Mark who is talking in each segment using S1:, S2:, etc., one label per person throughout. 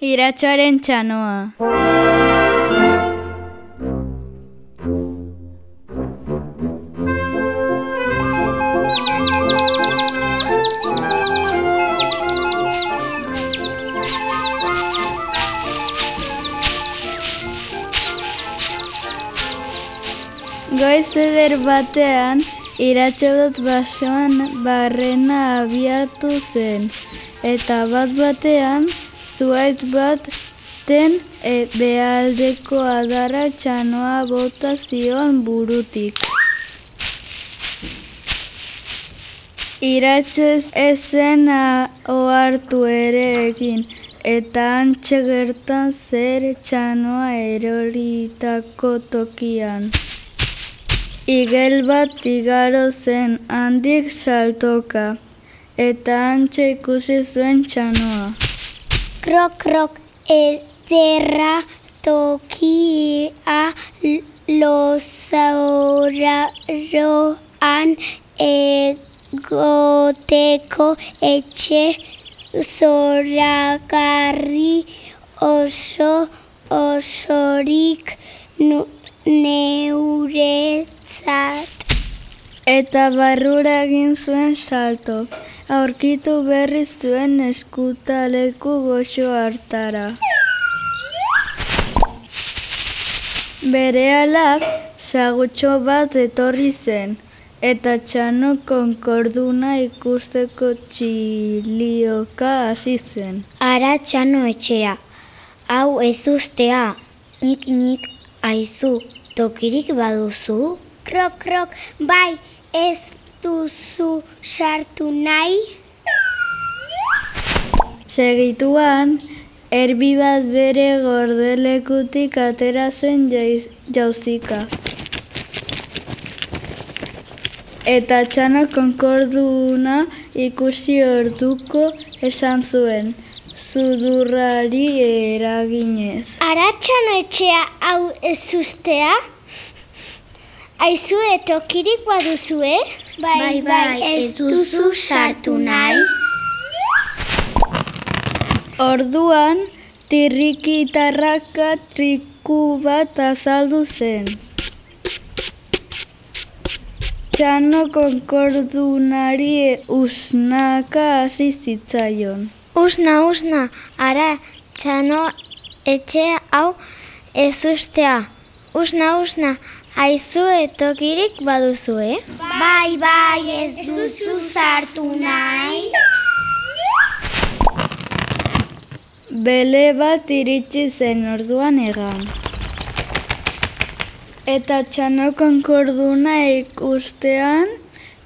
S1: iratxoaren txanoa. Goiz eder batean, iratxo dut basoan barrena abiatu zen, eta bat batean, zuaitz bat ten e, behaldeko adarra txanoa bota zion burutik. Iratxo ez ezen ohartu ere egin, eta antxe gertan zer txanoa eroritako tokian. Igel bat igaro zen handik saltoka, eta antxe ikusi zuen txanoa.
S2: Krok, krok, ederra tokia lozauraroan egoteko etxe zoragarri oso osorik nu, neuretzat.
S1: Eta barrura egin zuen salto, aurkitu berri zuen eskutaleku goxo hartara. Berehala, sagutxo bat etorri zen, eta txano konkorduna ikusteko txilioka hasi zen.
S2: Ara txano etxea, hau ez ustea, nik nik aizu, tokirik baduzu? Krok, krok, bai, ez duzu sartu nahi?
S1: Segituan, erbi bat bere gordelekutik atera zen jauzika. Eta txano konkorduna ikusi orduko esan zuen, zudurrari eraginez.
S2: Ara txano etxea, hau ez ustea? Aizu tokirik baduzue? Bai, bai, ez duzu sartu nahi?
S1: Orduan, tirrikitarraka triku bat azaldu zen. Txano konkordunari usnaka hasi zitzaion.
S2: Usna, usna, ara txano etxea hau ez ustea. Usna, usna, aizu tokirik baduzue? Bai, bai, ez duzu sartu nahi?
S1: Bele bat iritsi zen orduan egan. Eta txano konkorduna ikustean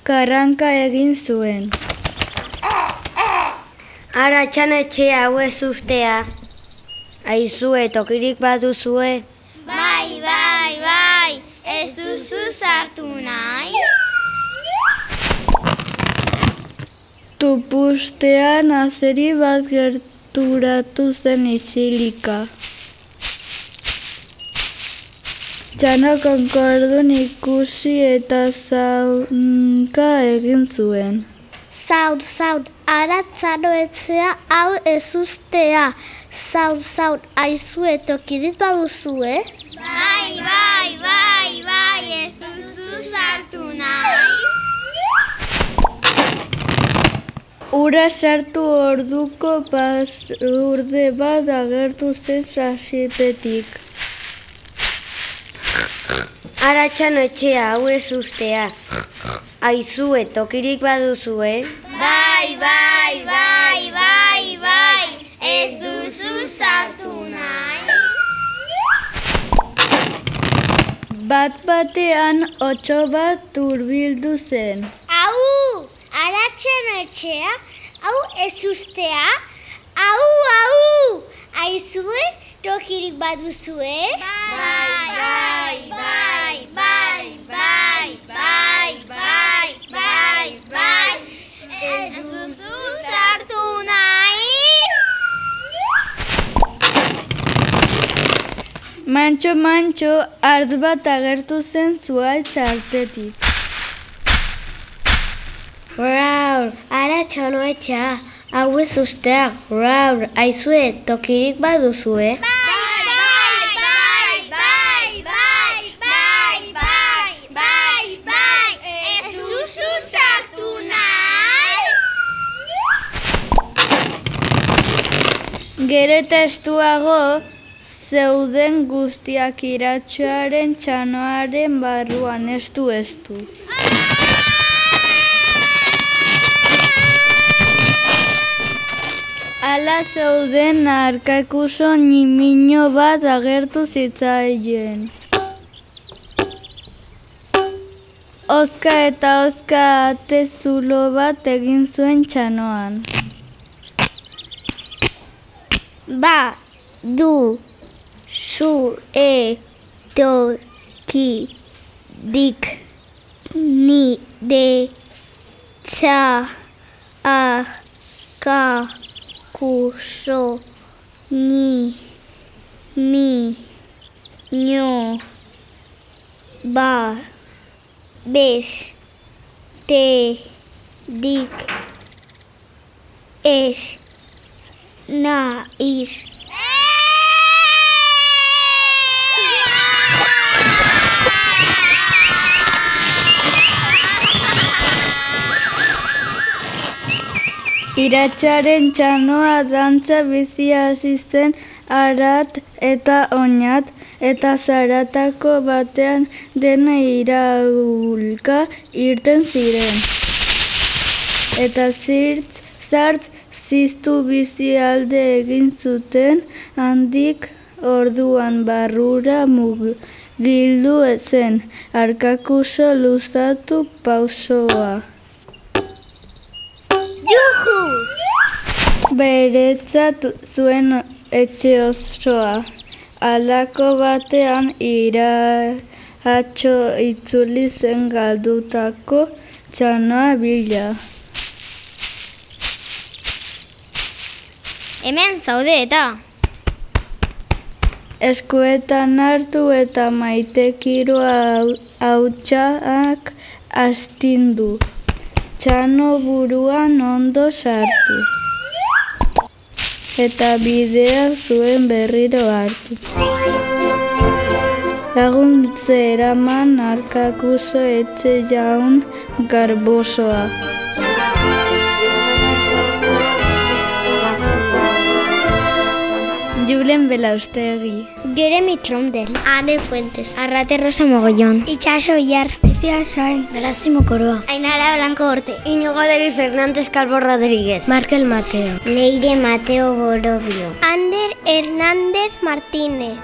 S1: karranka egin zuen.
S3: Ara txano etxea hau ez ustea. Aizue, tokirik baduzue.
S1: Tupustean azeri bat gerturatu zen isilika. Txano konkordun ikusi eta zaunka egin zuen.
S2: Zaun, zaun, ara txano etzea hau ezustea. Zaun, zaun, aizu etokiriz baduzu, eh?
S1: Ura sartu orduko pasurde bat agertu zen sasipetik.
S3: Ara txano etxea hau ez ustea. Aizue, tokirik baduzue.
S2: Bai, bai, bai, bai, bai, ez duzu sartu nahi?
S1: Bat batean otso bat turbildu zen.
S2: Au, aratzen etxea, hau ez ustea, au, au, aizue, tokirik baduzue? Bai, bai, bai, bai, bai, bai, bai, bai, bai, ez duzu sartu nahi?
S1: Mantxo, mantxo, artz bat agertu zen zuaitz artetik.
S3: Raur, ara txano etxa, hau raur, aizue, tokirik baduzue.
S2: Bai, bai, bai, bai, bai, bai, bai, bai, ez usu sartu nahi?
S1: Gero eta estuago, zeuden guztiak iratxoaren txanoaren barruan estu estu. Ala zeuden arkakuso nimino bat agertu zitzaien. Oska eta oska ate zulo bat egin zuen txanoan.
S2: Ba, du, su, e, do, ki, dik, ni, de, tza, a, ka, kuso, ni, mi, njo, ba, bes, te, dik, es, na, is,
S1: Iratxaren txanoa dantza bizia hasi zen arat eta oinat eta zaratako batean dena iraulka irten ziren. Eta zirtz, zartz, ziztu bizi alde egin zuten handik orduan barrura mugildu zen arkakuso luzatu pausoa. Beretzat zuen etxe osoa. Alako batean iratxo itzuli zen galdutako txanoa bila.
S2: Hemen zaude eta.
S1: Eskuetan hartu eta maitekiro hautsak astindu. Txano buruan ondo sartu. Eta bidea zuen berriro hartu. Laguntze eraman arkakuso etxe jaun garbosoa. Julen Belaustegi.
S2: Jeremy Trondel. Ane Fuentes. Arrate Rosa Mogollón. Itxaso Villar. Ezia Sain. Grazimo Koroa. Ainara Blanco Orte.
S3: Iñigo Deris Fernández Calvo Rodríguez.
S2: Markel Mateo. Leire Mateo Borobio. Ander Hernández Martínez.